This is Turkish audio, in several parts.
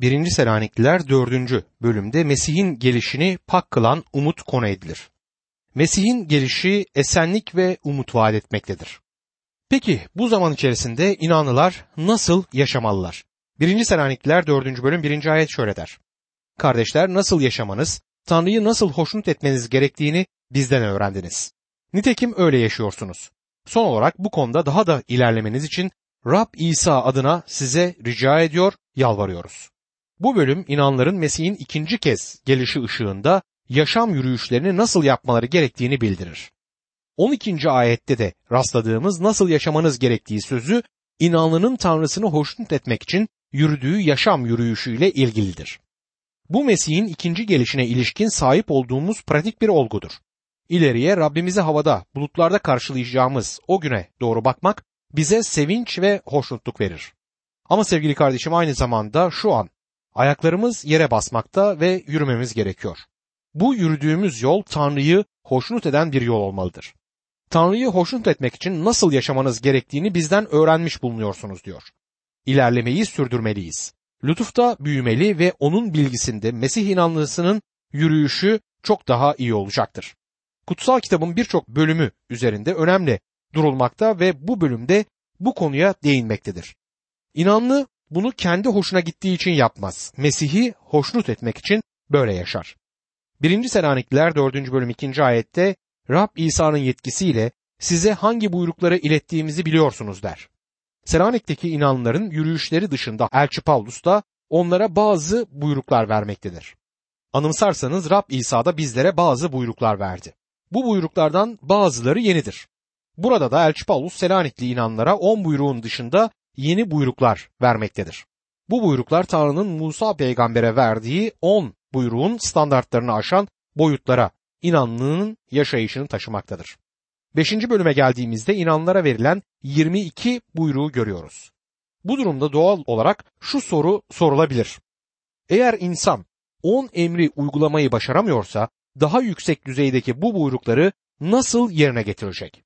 1. Selanikliler 4. bölümde Mesih'in gelişini pak kılan umut konu edilir. Mesih'in gelişi esenlik ve umut vaat etmektedir. Peki bu zaman içerisinde inanlılar nasıl yaşamalılar? 1. Selanikliler 4. bölüm 1. ayet şöyle der. Kardeşler nasıl yaşamanız, Tanrı'yı nasıl hoşnut etmeniz gerektiğini bizden öğrendiniz. Nitekim öyle yaşıyorsunuz. Son olarak bu konuda daha da ilerlemeniz için Rab İsa adına size rica ediyor, yalvarıyoruz. Bu bölüm inanların Mesih'in ikinci kez gelişi ışığında yaşam yürüyüşlerini nasıl yapmaları gerektiğini bildirir. 12. ayette de rastladığımız nasıl yaşamanız gerektiği sözü inanlının Tanrısını hoşnut etmek için yürüdüğü yaşam yürüyüşüyle ilgilidir. Bu Mesih'in ikinci gelişine ilişkin sahip olduğumuz pratik bir olgudur. İleriye Rabbimizi havada, bulutlarda karşılayacağımız o güne doğru bakmak bize sevinç ve hoşnutluk verir. Ama sevgili kardeşim aynı zamanda şu an ayaklarımız yere basmakta ve yürümemiz gerekiyor. Bu yürüdüğümüz yol Tanrı'yı hoşnut eden bir yol olmalıdır. Tanrı'yı hoşnut etmek için nasıl yaşamanız gerektiğini bizden öğrenmiş bulunuyorsunuz diyor. İlerlemeyi sürdürmeliyiz. Lütufta büyümeli ve onun bilgisinde Mesih inanlısının yürüyüşü çok daha iyi olacaktır. Kutsal kitabın birçok bölümü üzerinde önemli durulmakta ve bu bölümde bu konuya değinmektedir. İnanlı bunu kendi hoşuna gittiği için yapmaz. Mesih'i hoşnut etmek için böyle yaşar. 1. Selanikliler 4. bölüm 2. ayette Rab İsa'nın yetkisiyle size hangi buyrukları ilettiğimizi biliyorsunuz der. Selanik'teki inanlıların yürüyüşleri dışında Elçi Paulus da onlara bazı buyruklar vermektedir. Anımsarsanız Rab İsa da bizlere bazı buyruklar verdi. Bu buyruklardan bazıları yenidir. Burada da Elçi Paulus Selanikli inanlara 10 buyruğun dışında yeni buyruklar vermektedir. Bu buyruklar Tanrı'nın Musa peygambere verdiği 10 buyruğun standartlarını aşan boyutlara inanlının yaşayışını taşımaktadır. 5. bölüme geldiğimizde inanlara verilen 22 buyruğu görüyoruz. Bu durumda doğal olarak şu soru sorulabilir. Eğer insan 10 emri uygulamayı başaramıyorsa daha yüksek düzeydeki bu buyrukları nasıl yerine getirecek?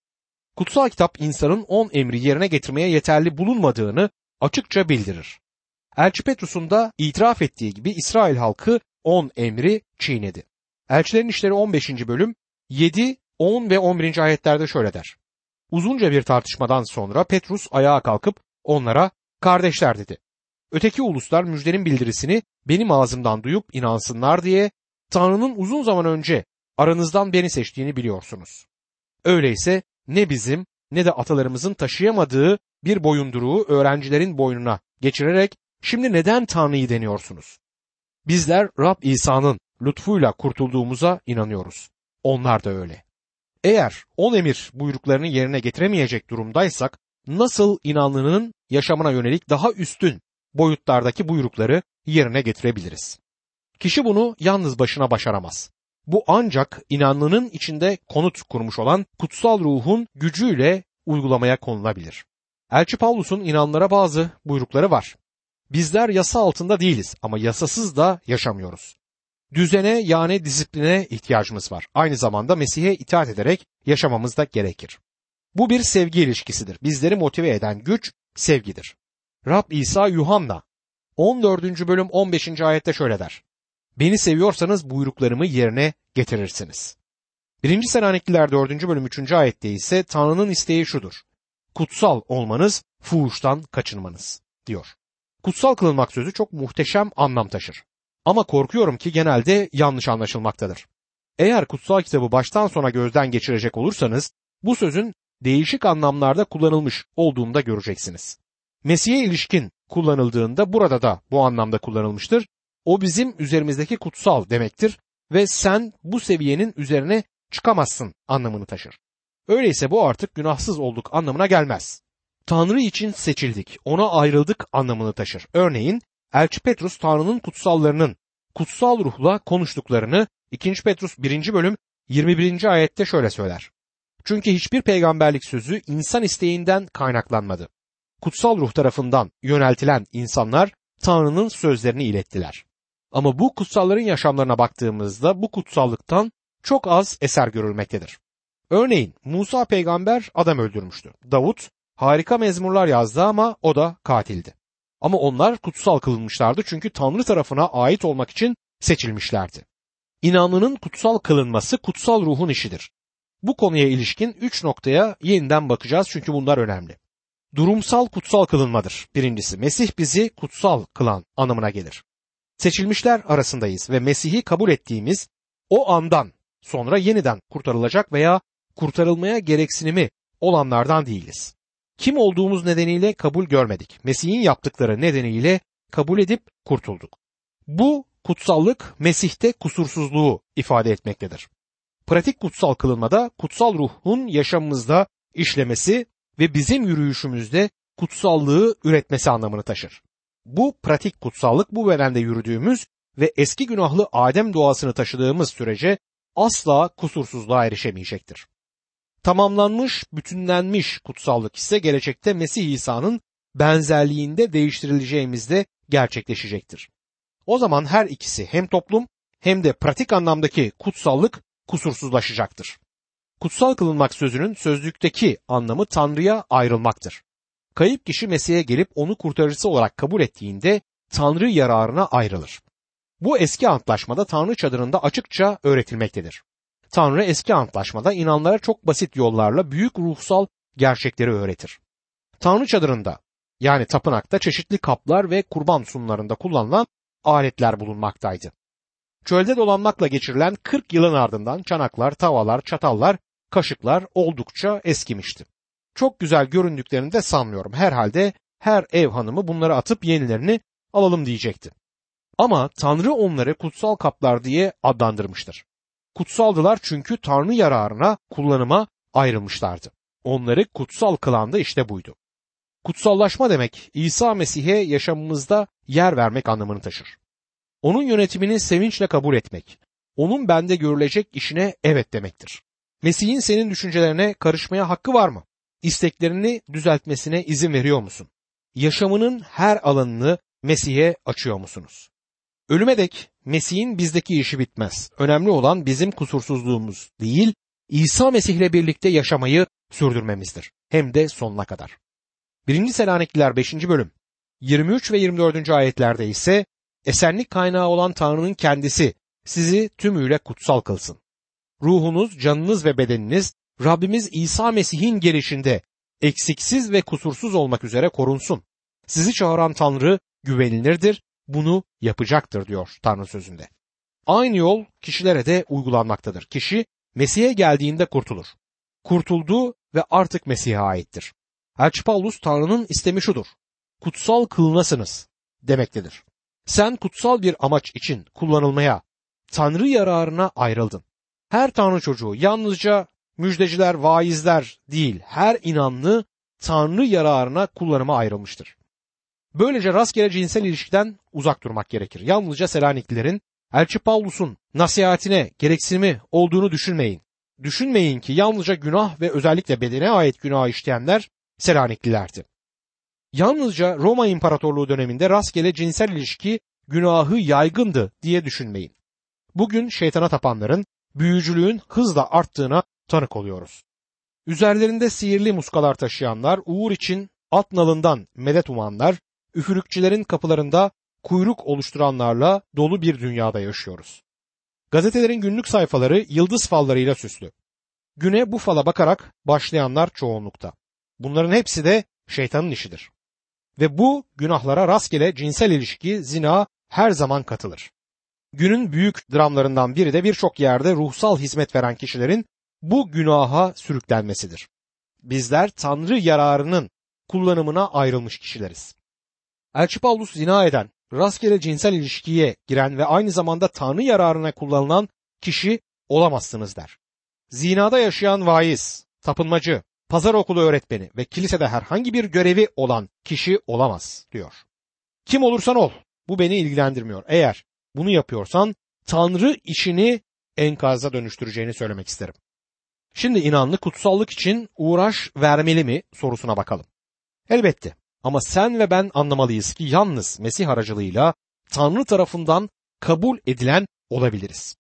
Kutsal kitap insanın 10 emri yerine getirmeye yeterli bulunmadığını açıkça bildirir. Elçi Petrus'un da itiraf ettiği gibi İsrail halkı 10 emri çiğnedi. Elçilerin İşleri 15. bölüm 7, 10 ve 11. ayetlerde şöyle der. Uzunca bir tartışmadan sonra Petrus ayağa kalkıp onlara kardeşler dedi. Öteki uluslar müjdenin bildirisini benim ağzımdan duyup inansınlar diye Tanrı'nın uzun zaman önce aranızdan beni seçtiğini biliyorsunuz. Öyleyse ne bizim ne de atalarımızın taşıyamadığı bir boyunduruğu öğrencilerin boynuna geçirerek şimdi neden Tanrı'yı deniyorsunuz? Bizler Rab İsa'nın lütfuyla kurtulduğumuza inanıyoruz. Onlar da öyle. Eğer on emir buyruklarını yerine getiremeyecek durumdaysak nasıl inanlının yaşamına yönelik daha üstün boyutlardaki buyrukları yerine getirebiliriz? Kişi bunu yalnız başına başaramaz. Bu ancak inanlının içinde konut kurmuş olan kutsal ruhun gücüyle uygulamaya konulabilir. Elçi Pavlus'un inanlara bazı buyrukları var. Bizler yasa altında değiliz ama yasasız da yaşamıyoruz. Düzene yani disipline ihtiyacımız var. Aynı zamanda Mesih'e itaat ederek yaşamamız da gerekir. Bu bir sevgi ilişkisidir. Bizleri motive eden güç sevgidir. Rab İsa Yuhanna 14. bölüm 15. ayette şöyle der. Beni seviyorsanız buyruklarımı yerine getirirsiniz. 1. Selanikliler 4. bölüm 3. ayette ise Tanrı'nın isteği şudur. Kutsal olmanız, fuhuştan kaçınmanız diyor. Kutsal kılınmak sözü çok muhteşem anlam taşır. Ama korkuyorum ki genelde yanlış anlaşılmaktadır. Eğer kutsal kitabı baştan sona gözden geçirecek olursanız bu sözün değişik anlamlarda kullanılmış olduğunu da göreceksiniz. Mesih'e ilişkin kullanıldığında burada da bu anlamda kullanılmıştır. O bizim üzerimizdeki kutsal demektir ve sen bu seviyenin üzerine çıkamazsın anlamını taşır. Öyleyse bu artık günahsız olduk anlamına gelmez. Tanrı için seçildik, ona ayrıldık anlamını taşır. Örneğin Elçi Petrus Tanrı'nın kutsallarının kutsal ruhla konuştuklarını 2. Petrus 1. bölüm 21. ayette şöyle söyler. Çünkü hiçbir peygamberlik sözü insan isteğinden kaynaklanmadı. Kutsal ruh tarafından yöneltilen insanlar Tanrı'nın sözlerini ilettiler. Ama bu kutsalların yaşamlarına baktığımızda bu kutsallıktan çok az eser görülmektedir. Örneğin Musa peygamber adam öldürmüştü. Davut harika mezmurlar yazdı ama o da katildi. Ama onlar kutsal kılınmışlardı çünkü Tanrı tarafına ait olmak için seçilmişlerdi. İnanlının kutsal kılınması kutsal ruhun işidir. Bu konuya ilişkin üç noktaya yeniden bakacağız çünkü bunlar önemli. Durumsal kutsal kılınmadır. Birincisi Mesih bizi kutsal kılan anlamına gelir. Seçilmişler arasındayız ve Mesih'i kabul ettiğimiz o andan sonra yeniden kurtarılacak veya kurtarılmaya gereksinimi olanlardan değiliz. Kim olduğumuz nedeniyle kabul görmedik. Mesih'in yaptıkları nedeniyle kabul edip kurtulduk. Bu kutsallık Mesih'te kusursuzluğu ifade etmektedir. Pratik kutsal kılınmada kutsal ruhun yaşamımızda işlemesi ve bizim yürüyüşümüzde kutsallığı üretmesi anlamını taşır. Bu pratik kutsallık bu bedende yürüdüğümüz ve eski günahlı Adem doğasını taşıdığımız sürece asla kusursuzluğa erişemeyecektir. Tamamlanmış, bütünlenmiş kutsallık ise gelecekte Mesih İsa'nın benzerliğinde değiştirileceğimizde gerçekleşecektir. O zaman her ikisi hem toplum hem de pratik anlamdaki kutsallık kusursuzlaşacaktır. Kutsal kılınmak sözünün sözlükteki anlamı Tanrı'ya ayrılmaktır. Kayıp kişi Mesih'e gelip onu kurtarıcısı olarak kabul ettiğinde Tanrı yararına ayrılır. Bu eski antlaşmada Tanrı çadırında açıkça öğretilmektedir. Tanrı eski antlaşmada inanlara çok basit yollarla büyük ruhsal gerçekleri öğretir. Tanrı çadırında yani tapınakta çeşitli kaplar ve kurban sunlarında kullanılan aletler bulunmaktaydı. Çölde dolanmakla geçirilen 40 yılın ardından çanaklar, tavalar, çatallar, kaşıklar oldukça eskimişti. Çok güzel göründüklerini de sanmıyorum. Herhalde her ev hanımı bunları atıp yenilerini alalım diyecekti. Ama Tanrı onları kutsal kaplar diye adlandırmıştır. Kutsaldılar çünkü Tanrı yararına kullanıma ayrılmışlardı. Onları kutsal kılan da işte buydu. Kutsallaşma demek İsa Mesih'e yaşamımızda yer vermek anlamını taşır. Onun yönetimini sevinçle kabul etmek, onun bende görülecek işine evet demektir. Mesih'in senin düşüncelerine karışmaya hakkı var mı? İsteklerini düzeltmesine izin veriyor musun? Yaşamının her alanını Mesih'e açıyor musunuz? Ölüme dek Mesih'in bizdeki işi bitmez. Önemli olan bizim kusursuzluğumuz değil, İsa Mesih'le birlikte yaşamayı sürdürmemizdir. Hem de sonuna kadar. 1. Selanikliler 5. bölüm 23 ve 24. ayetlerde ise esenlik kaynağı olan Tanrı'nın kendisi sizi tümüyle kutsal kılsın. Ruhunuz, canınız ve bedeniniz Rabbimiz İsa Mesih'in gelişinde eksiksiz ve kusursuz olmak üzere korunsun. Sizi çağıran Tanrı güvenilirdir, bunu yapacaktır diyor Tanrı sözünde. Aynı yol kişilere de uygulanmaktadır. Kişi Mesih'e geldiğinde kurtulur. Kurtuldu ve artık Mesih'e aittir. Elçi Paulus Tanrı'nın istemi şudur. Kutsal kılınasınız demektedir. Sen kutsal bir amaç için kullanılmaya, Tanrı yararına ayrıldın. Her Tanrı çocuğu yalnızca müjdeciler, vaizler değil, her inanlı Tanrı yararına kullanıma ayrılmıştır. Böylece rastgele cinsel ilişkiden uzak durmak gerekir. Yalnızca Selaniklilerin Elçi Paulus'un nasihatine gereksinimi olduğunu düşünmeyin. Düşünmeyin ki yalnızca günah ve özellikle bedene ait günah işleyenler Selaniklilerdi. Yalnızca Roma İmparatorluğu döneminde rastgele cinsel ilişki günahı yaygındı diye düşünmeyin. Bugün şeytana tapanların büyücülüğün hızla arttığına tanık oluyoruz. Üzerlerinde sihirli muskalar taşıyanlar, uğur için at nalından medet umanlar, üfürükçülerin kapılarında kuyruk oluşturanlarla dolu bir dünyada yaşıyoruz. Gazetelerin günlük sayfaları yıldız fallarıyla süslü. Güne bu fala bakarak başlayanlar çoğunlukta. Bunların hepsi de şeytanın işidir. Ve bu günahlara rastgele cinsel ilişki, zina her zaman katılır. Günün büyük dramlarından biri de birçok yerde ruhsal hizmet veren kişilerin bu günaha sürüklenmesidir. Bizler Tanrı yararının kullanımına ayrılmış kişileriz. Elçi Paulus zina eden, rastgele cinsel ilişkiye giren ve aynı zamanda Tanrı yararına kullanılan kişi olamazsınız der. Zinada yaşayan vaiz, tapınmacı, pazar okulu öğretmeni ve kilisede herhangi bir görevi olan kişi olamaz diyor. Kim olursan ol, bu beni ilgilendirmiyor. Eğer bunu yapıyorsan Tanrı işini enkaza dönüştüreceğini söylemek isterim. Şimdi inanlı kutsallık için uğraş vermeli mi sorusuna bakalım. Elbette ama sen ve ben anlamalıyız ki yalnız Mesih aracılığıyla Tanrı tarafından kabul edilen olabiliriz.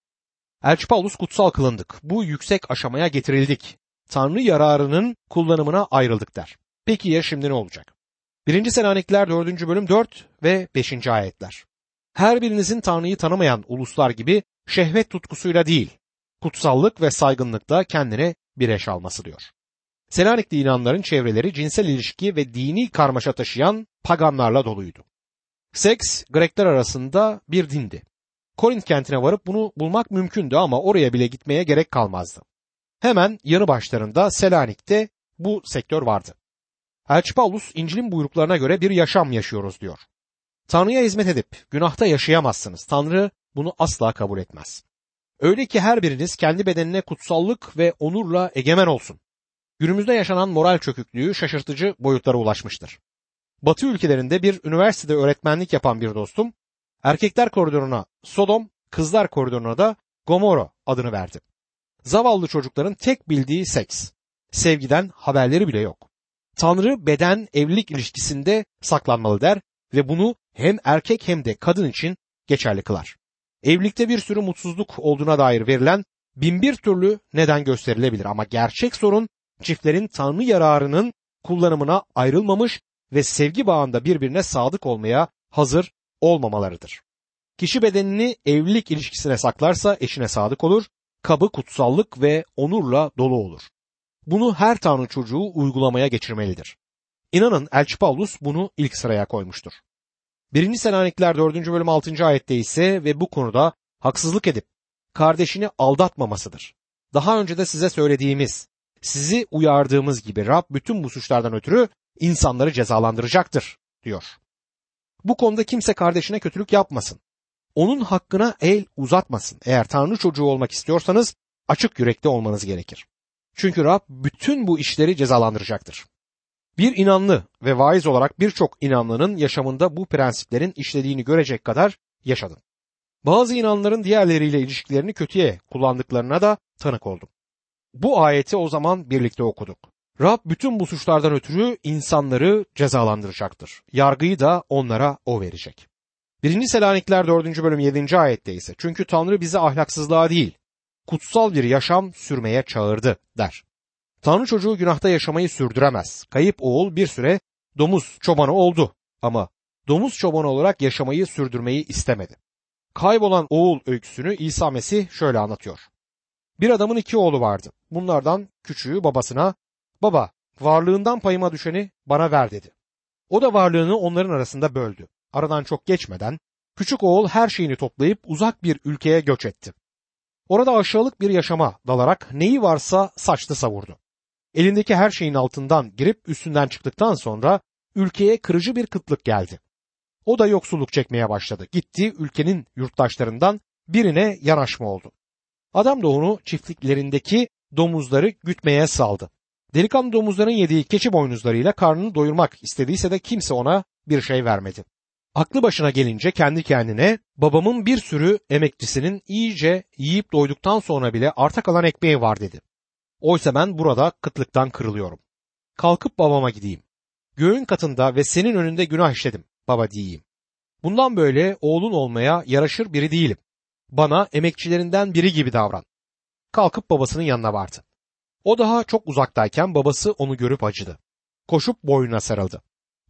Elçi Paulus kutsal kılındık. Bu yüksek aşamaya getirildik. Tanrı yararının kullanımına ayrıldık der. Peki ya şimdi ne olacak? 1. Selanikliler 4. bölüm 4 ve 5. ayetler. Her birinizin Tanrı'yı tanımayan uluslar gibi şehvet tutkusuyla değil, kutsallık ve saygınlıkla kendine bir eş alması diyor. Selanikli inanların çevreleri cinsel ilişki ve dini karmaşa taşıyan paganlarla doluydu. Seks Grekler arasında bir dindi. Korint kentine varıp bunu bulmak mümkündü ama oraya bile gitmeye gerek kalmazdı. Hemen yanı başlarında Selanik'te bu sektör vardı. Elçi Paulus İncil'in buyruklarına göre bir yaşam yaşıyoruz diyor. Tanrı'ya hizmet edip günahta yaşayamazsınız. Tanrı bunu asla kabul etmez. Öyle ki her biriniz kendi bedenine kutsallık ve onurla egemen olsun. Günümüzde yaşanan moral çöküklüğü şaşırtıcı boyutlara ulaşmıştır. Batı ülkelerinde bir üniversitede öğretmenlik yapan bir dostum, erkekler koridoruna Sodom, kızlar koridoruna da Gomorra adını verdi. Zavallı çocukların tek bildiği seks. Sevgiden haberleri bile yok. Tanrı beden evlilik ilişkisinde saklanmalı der ve bunu hem erkek hem de kadın için geçerli kılar. Evlilikte bir sürü mutsuzluk olduğuna dair verilen binbir türlü neden gösterilebilir ama gerçek sorun çiftlerin Tanrı yararının kullanımına ayrılmamış ve sevgi bağında birbirine sadık olmaya hazır olmamalarıdır. Kişi bedenini evlilik ilişkisine saklarsa eşine sadık olur, kabı kutsallık ve onurla dolu olur. Bunu her Tanrı çocuğu uygulamaya geçirmelidir. İnanın Elçi Paulus bunu ilk sıraya koymuştur. 1. Selanikler 4. bölüm 6. ayette ise ve bu konuda haksızlık edip kardeşini aldatmamasıdır. Daha önce de size söylediğimiz, sizi uyardığımız gibi Rab bütün bu suçlardan ötürü insanları cezalandıracaktır diyor. Bu konuda kimse kardeşine kötülük yapmasın. Onun hakkına el uzatmasın. Eğer Tanrı çocuğu olmak istiyorsanız açık yürekli olmanız gerekir. Çünkü Rab bütün bu işleri cezalandıracaktır. Bir inanlı ve vaiz olarak birçok inanlının yaşamında bu prensiplerin işlediğini görecek kadar yaşadım. Bazı inanların diğerleriyle ilişkilerini kötüye kullandıklarına da tanık oldum. Bu ayeti o zaman birlikte okuduk. Rab bütün bu suçlardan ötürü insanları cezalandıracaktır. Yargıyı da onlara o verecek. 1. Selanikler 4. bölüm 7. ayette ise çünkü Tanrı bizi ahlaksızlığa değil, kutsal bir yaşam sürmeye çağırdı der. Tanrı çocuğu günahta yaşamayı sürdüremez. Kayıp oğul bir süre domuz çobanı oldu ama domuz çobanı olarak yaşamayı sürdürmeyi istemedi. Kaybolan oğul öyküsünü İsa Mesih şöyle anlatıyor. Bir adamın iki oğlu vardı. Bunlardan küçüğü babasına baba varlığından payıma düşeni bana ver dedi. O da varlığını onların arasında böldü. Aradan çok geçmeden küçük oğul her şeyini toplayıp uzak bir ülkeye göç etti. Orada aşağılık bir yaşama dalarak neyi varsa saçtı savurdu. Elindeki her şeyin altından girip üstünden çıktıktan sonra ülkeye kırıcı bir kıtlık geldi. O da yoksulluk çekmeye başladı. Gitti ülkenin yurttaşlarından birine yanaşma oldu. Adam da onu çiftliklerindeki domuzları gütmeye saldı. Delikanlı domuzların yediği keçi boynuzlarıyla karnını doyurmak istediyse de kimse ona bir şey vermedi. Aklı başına gelince kendi kendine babamın bir sürü emekçisinin iyice yiyip doyduktan sonra bile arta kalan ekmeği var dedi. Oysa ben burada kıtlıktan kırılıyorum. Kalkıp babama gideyim. Göğün katında ve senin önünde günah işledim baba diyeyim. Bundan böyle oğlun olmaya yaraşır biri değilim. Bana emekçilerinden biri gibi davran. Kalkıp babasının yanına vardı. O daha çok uzaktayken babası onu görüp acıdı. Koşup boynuna sarıldı.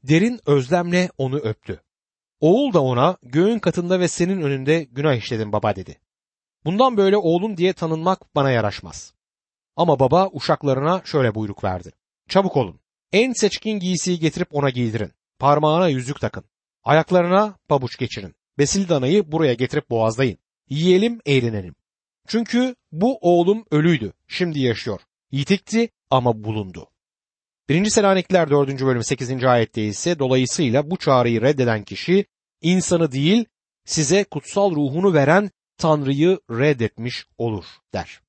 Derin özlemle onu öptü. Oğul da ona göğün katında ve senin önünde günah işledim baba dedi. Bundan böyle oğlun diye tanınmak bana yaraşmaz. Ama baba uşaklarına şöyle buyruk verdi. Çabuk olun. En seçkin giysiyi getirip ona giydirin. Parmağına yüzük takın. Ayaklarına pabuç geçirin. Besil danayı buraya getirip boğazlayın. Yiyelim, eğlenelim. Çünkü bu oğlum ölüydü, şimdi yaşıyor. Yitikti ama bulundu. 1. Selanikliler 4. bölüm 8. ayette ise dolayısıyla bu çağrıyı reddeden kişi insanı değil size kutsal ruhunu veren Tanrı'yı reddetmiş olur der.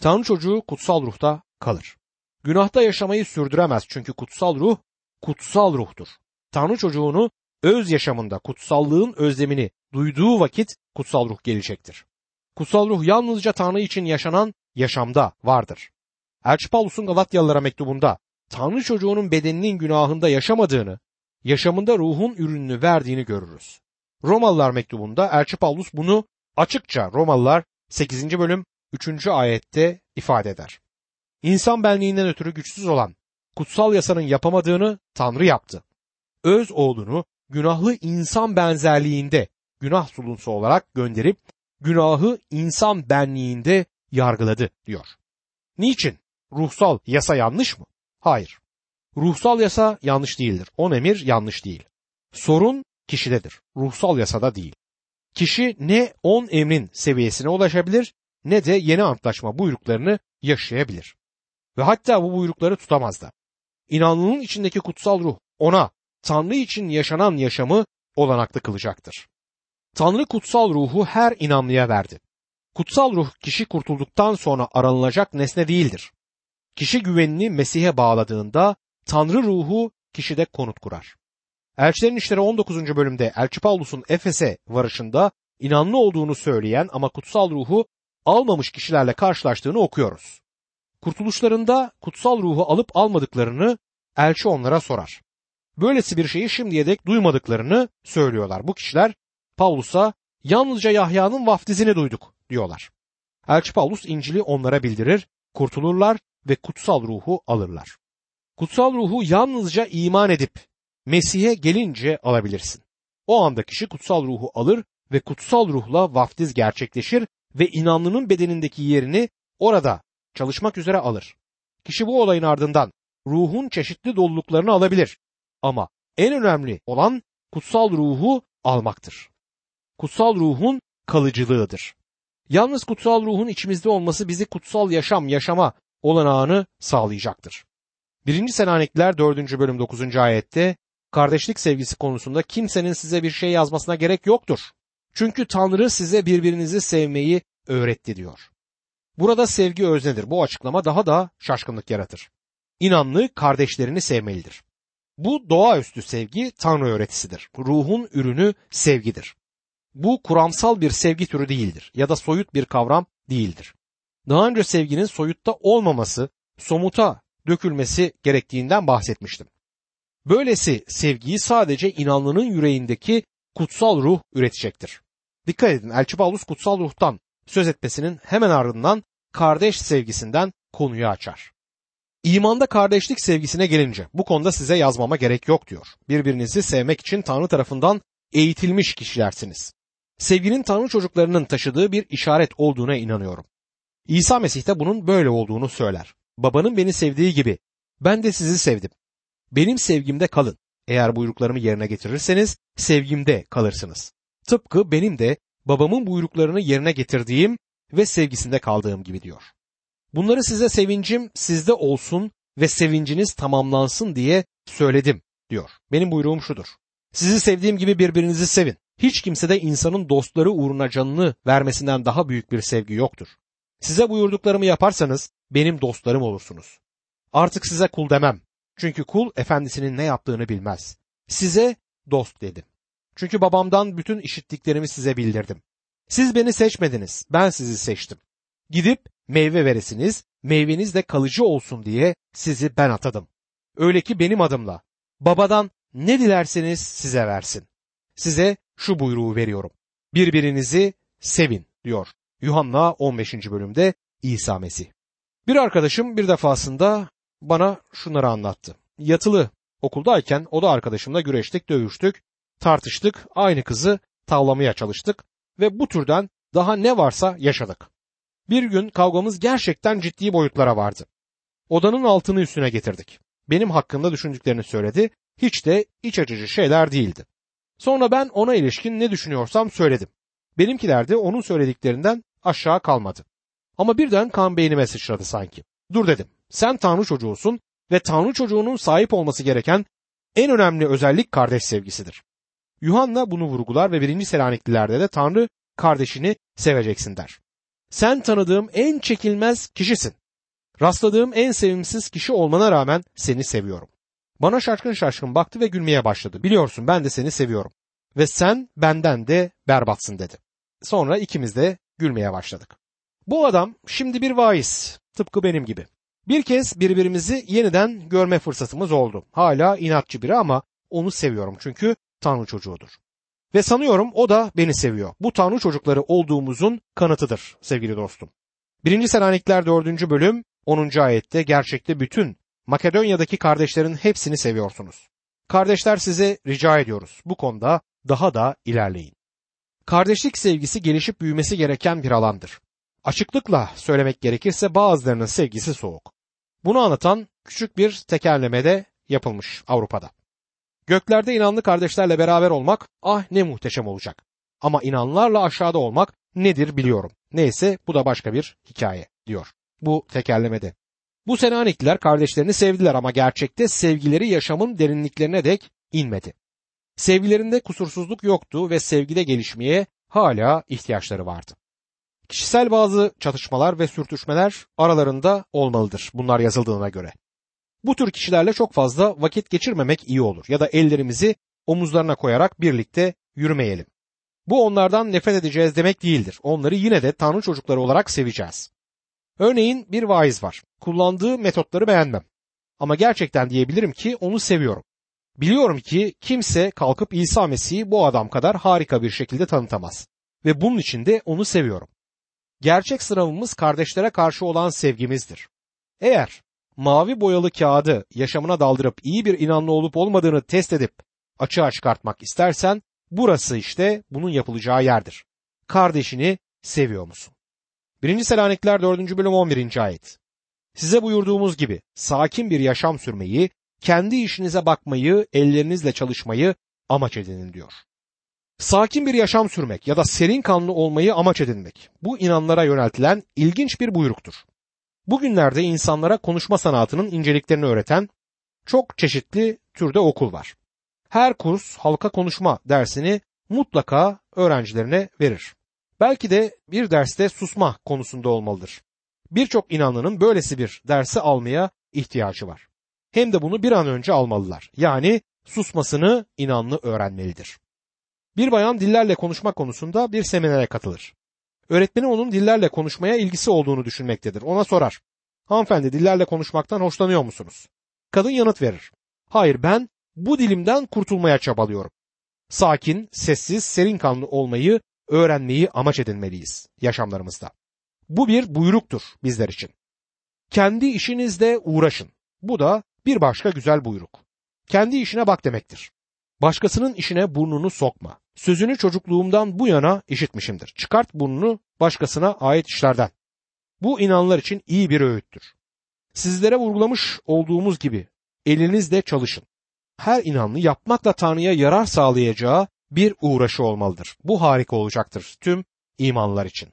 Tanrı çocuğu kutsal ruhta kalır. Günahta yaşamayı sürdüremez çünkü kutsal ruh kutsal ruhtur. Tanrı çocuğunu öz yaşamında kutsallığın özlemini duyduğu vakit kutsal ruh gelecektir. Kutsal ruh yalnızca Tanrı için yaşanan yaşamda vardır. Elçi Paulus'un Galatyalılara mektubunda Tanrı çocuğunun bedeninin günahında yaşamadığını, yaşamında ruhun ürününü verdiğini görürüz. Romalılar mektubunda Elçi Paulus bunu açıkça Romalılar 8. bölüm 3. ayette ifade eder. İnsan benliğinden ötürü güçsüz olan kutsal yasanın yapamadığını Tanrı yaptı. öz oğlunu günahlı insan benzerliğinde günah sulunusu olarak gönderip günahı insan benliğinde yargıladı diyor. Niçin? Ruhsal yasa yanlış mı? Hayır. Ruhsal yasa yanlış değildir. On emir yanlış değil. Sorun kişidedir. Ruhsal yasada değil. Kişi ne on emrin seviyesine ulaşabilir ne de yeni antlaşma buyruklarını yaşayabilir. Ve hatta bu buyrukları tutamaz da. İnanlının içindeki kutsal ruh ona Tanrı için yaşanan yaşamı olanaklı kılacaktır. Tanrı kutsal ruhu her inanlıya verdi. Kutsal ruh kişi kurtulduktan sonra aranılacak nesne değildir. Kişi güvenini Mesih'e bağladığında Tanrı ruhu kişide konut kurar. Elçilerin İşleri 19. bölümde Elçi Paulus'un Efes'e varışında inanlı olduğunu söyleyen ama kutsal ruhu almamış kişilerle karşılaştığını okuyoruz. Kurtuluşlarında kutsal ruhu alıp almadıklarını elçi onlara sorar. Böylesi bir şeyi şimdiye dek duymadıklarını söylüyorlar. Bu kişiler Paulus'a yalnızca Yahya'nın vaftizini duyduk diyorlar. Elçi Paulus İncil'i onlara bildirir, kurtulurlar ve kutsal ruhu alırlar. Kutsal ruhu yalnızca iman edip Mesih'e gelince alabilirsin. O anda kişi kutsal ruhu alır ve kutsal ruhla vaftiz gerçekleşir ve inanlının bedenindeki yerini orada çalışmak üzere alır. Kişi bu olayın ardından ruhun çeşitli doluluklarını alabilir. Ama en önemli olan kutsal ruhu almaktır. Kutsal ruhun kalıcılığıdır. Yalnız kutsal ruhun içimizde olması bizi kutsal yaşam yaşama olanağını sağlayacaktır. 1. Selanikliler 4. bölüm 9. ayette kardeşlik sevgisi konusunda kimsenin size bir şey yazmasına gerek yoktur. Çünkü Tanrı size birbirinizi sevmeyi öğretti diyor. Burada sevgi öznedir. Bu açıklama daha da şaşkınlık yaratır. İnanlı kardeşlerini sevmelidir. Bu doğaüstü sevgi Tanrı öğretisidir. Ruhun ürünü sevgidir. Bu kuramsal bir sevgi türü değildir ya da soyut bir kavram değildir. Daha önce sevginin soyutta olmaması, somuta dökülmesi gerektiğinden bahsetmiştim. Böylesi sevgiyi sadece inanlının yüreğindeki kutsal ruh üretecektir. Dikkat edin Elçi Paulus kutsal ruhtan söz etmesinin hemen ardından kardeş sevgisinden konuyu açar. İmanda kardeşlik sevgisine gelince bu konuda size yazmama gerek yok diyor. Birbirinizi sevmek için Tanrı tarafından eğitilmiş kişilersiniz. Sevginin Tanrı çocuklarının taşıdığı bir işaret olduğuna inanıyorum. İsa Mesih de bunun böyle olduğunu söyler. Babanın beni sevdiği gibi ben de sizi sevdim. Benim sevgimde kalın. Eğer buyruklarımı yerine getirirseniz sevgimde kalırsınız. Tıpkı benim de babamın buyruklarını yerine getirdiğim ve sevgisinde kaldığım gibi diyor. Bunları size sevincim sizde olsun ve sevinciniz tamamlansın diye söyledim diyor. Benim buyruğum şudur. Sizi sevdiğim gibi birbirinizi sevin. Hiç kimse de insanın dostları uğruna canını vermesinden daha büyük bir sevgi yoktur. Size buyurduklarımı yaparsanız benim dostlarım olursunuz. Artık size kul demem. Çünkü kul efendisinin ne yaptığını bilmez. Size dost dedim. Çünkü babamdan bütün işittiklerimi size bildirdim. Siz beni seçmediniz, ben sizi seçtim. Gidip meyve veresiniz, meyveniz de kalıcı olsun diye sizi ben atadım. Öyle ki benim adımla babadan ne dilerseniz size versin. Size şu buyruğu veriyorum. Birbirinizi sevin diyor. Yuhanna 15. bölümde İsa Mesih. Bir arkadaşım bir defasında bana şunları anlattı. Yatılı okuldayken o da arkadaşımla güreştik, dövüştük, tartıştık, aynı kızı tavlamaya çalıştık ve bu türden daha ne varsa yaşadık. Bir gün kavgamız gerçekten ciddi boyutlara vardı. Odanın altını üstüne getirdik. Benim hakkımda düşündüklerini söyledi. Hiç de iç açıcı şeyler değildi. Sonra ben ona ilişkin ne düşünüyorsam söyledim. Benimkiler de onun söylediklerinden aşağı kalmadı. Ama birden kan beynime sıçradı sanki. Dur dedim. Sen Tanrı çocuğusun ve Tanrı çocuğunun sahip olması gereken en önemli özellik kardeş sevgisidir. Yuhanna bunu vurgular ve birinci Selaniklilerde de Tanrı kardeşini seveceksin der. Sen tanıdığım en çekilmez kişisin. Rastladığım en sevimsiz kişi olmana rağmen seni seviyorum. Bana şaşkın şaşkın baktı ve gülmeye başladı. Biliyorsun ben de seni seviyorum. Ve sen benden de berbatsın dedi. Sonra ikimiz de gülmeye başladık. Bu adam şimdi bir vaiz. Tıpkı benim gibi. Bir kez birbirimizi yeniden görme fırsatımız oldu. Hala inatçı biri ama onu seviyorum çünkü Tanrı çocuğudur. Ve sanıyorum o da beni seviyor. Bu Tanrı çocukları olduğumuzun kanıtıdır sevgili dostum. 1. Selanikler 4. bölüm 10. ayette gerçekte bütün Makedonya'daki kardeşlerin hepsini seviyorsunuz. Kardeşler size rica ediyoruz. Bu konuda daha da ilerleyin. Kardeşlik sevgisi gelişip büyümesi gereken bir alandır. Açıklıkla söylemek gerekirse bazılarının sevgisi soğuk. Bunu anlatan küçük bir tekerlemede yapılmış Avrupa'da. Göklerde inanlı kardeşlerle beraber olmak ah ne muhteşem olacak. Ama inanlarla aşağıda olmak nedir biliyorum. Neyse bu da başka bir hikaye diyor. Bu tekerlemede. Bu Selanikliler kardeşlerini sevdiler ama gerçekte sevgileri yaşamın derinliklerine dek inmedi. Sevgilerinde kusursuzluk yoktu ve sevgide gelişmeye hala ihtiyaçları vardı. Kişisel bazı çatışmalar ve sürtüşmeler aralarında olmalıdır bunlar yazıldığına göre. Bu tür kişilerle çok fazla vakit geçirmemek iyi olur ya da ellerimizi omuzlarına koyarak birlikte yürümeyelim. Bu onlardan nefret edeceğiz demek değildir. Onları yine de Tanrı çocukları olarak seveceğiz. Örneğin bir vaiz var. Kullandığı metotları beğenmem. Ama gerçekten diyebilirim ki onu seviyorum. Biliyorum ki kimse kalkıp İsa Mesih'i bu adam kadar harika bir şekilde tanıtamaz. Ve bunun için de onu seviyorum. Gerçek sınavımız kardeşlere karşı olan sevgimizdir. Eğer mavi boyalı kağıdı yaşamına daldırıp iyi bir inanlı olup olmadığını test edip açığa çıkartmak istersen burası işte bunun yapılacağı yerdir. Kardeşini seviyor musun? 1. Selanikler 4. bölüm 11. ayet. Size buyurduğumuz gibi sakin bir yaşam sürmeyi, kendi işinize bakmayı, ellerinizle çalışmayı amaç edinin diyor. Sakin bir yaşam sürmek ya da serin kanlı olmayı amaç edinmek bu inanlara yöneltilen ilginç bir buyruktur. Bugünlerde insanlara konuşma sanatının inceliklerini öğreten çok çeşitli türde okul var. Her kurs halka konuşma dersini mutlaka öğrencilerine verir. Belki de bir derste susma konusunda olmalıdır. Birçok inanlının böylesi bir dersi almaya ihtiyacı var. Hem de bunu bir an önce almalılar. Yani susmasını inanlı öğrenmelidir. Bir bayan dillerle konuşma konusunda bir seminere katılır. Öğretmeni onun dillerle konuşmaya ilgisi olduğunu düşünmektedir. Ona sorar. Hanımefendi dillerle konuşmaktan hoşlanıyor musunuz? Kadın yanıt verir. Hayır ben bu dilimden kurtulmaya çabalıyorum. Sakin, sessiz, serin kanlı olmayı öğrenmeyi amaç edinmeliyiz yaşamlarımızda. Bu bir buyruktur bizler için. Kendi işinizde uğraşın. Bu da bir başka güzel buyruk. Kendi işine bak demektir. Başkasının işine burnunu sokma. Sözünü çocukluğumdan bu yana işitmişimdir. Çıkart burnunu başkasına ait işlerden. Bu inanlar için iyi bir öğüttür. Sizlere vurgulamış olduğumuz gibi elinizle çalışın. Her inanlı yapmakla Tanrı'ya yarar sağlayacağı bir uğraşı olmalıdır. Bu harika olacaktır tüm imanlar için.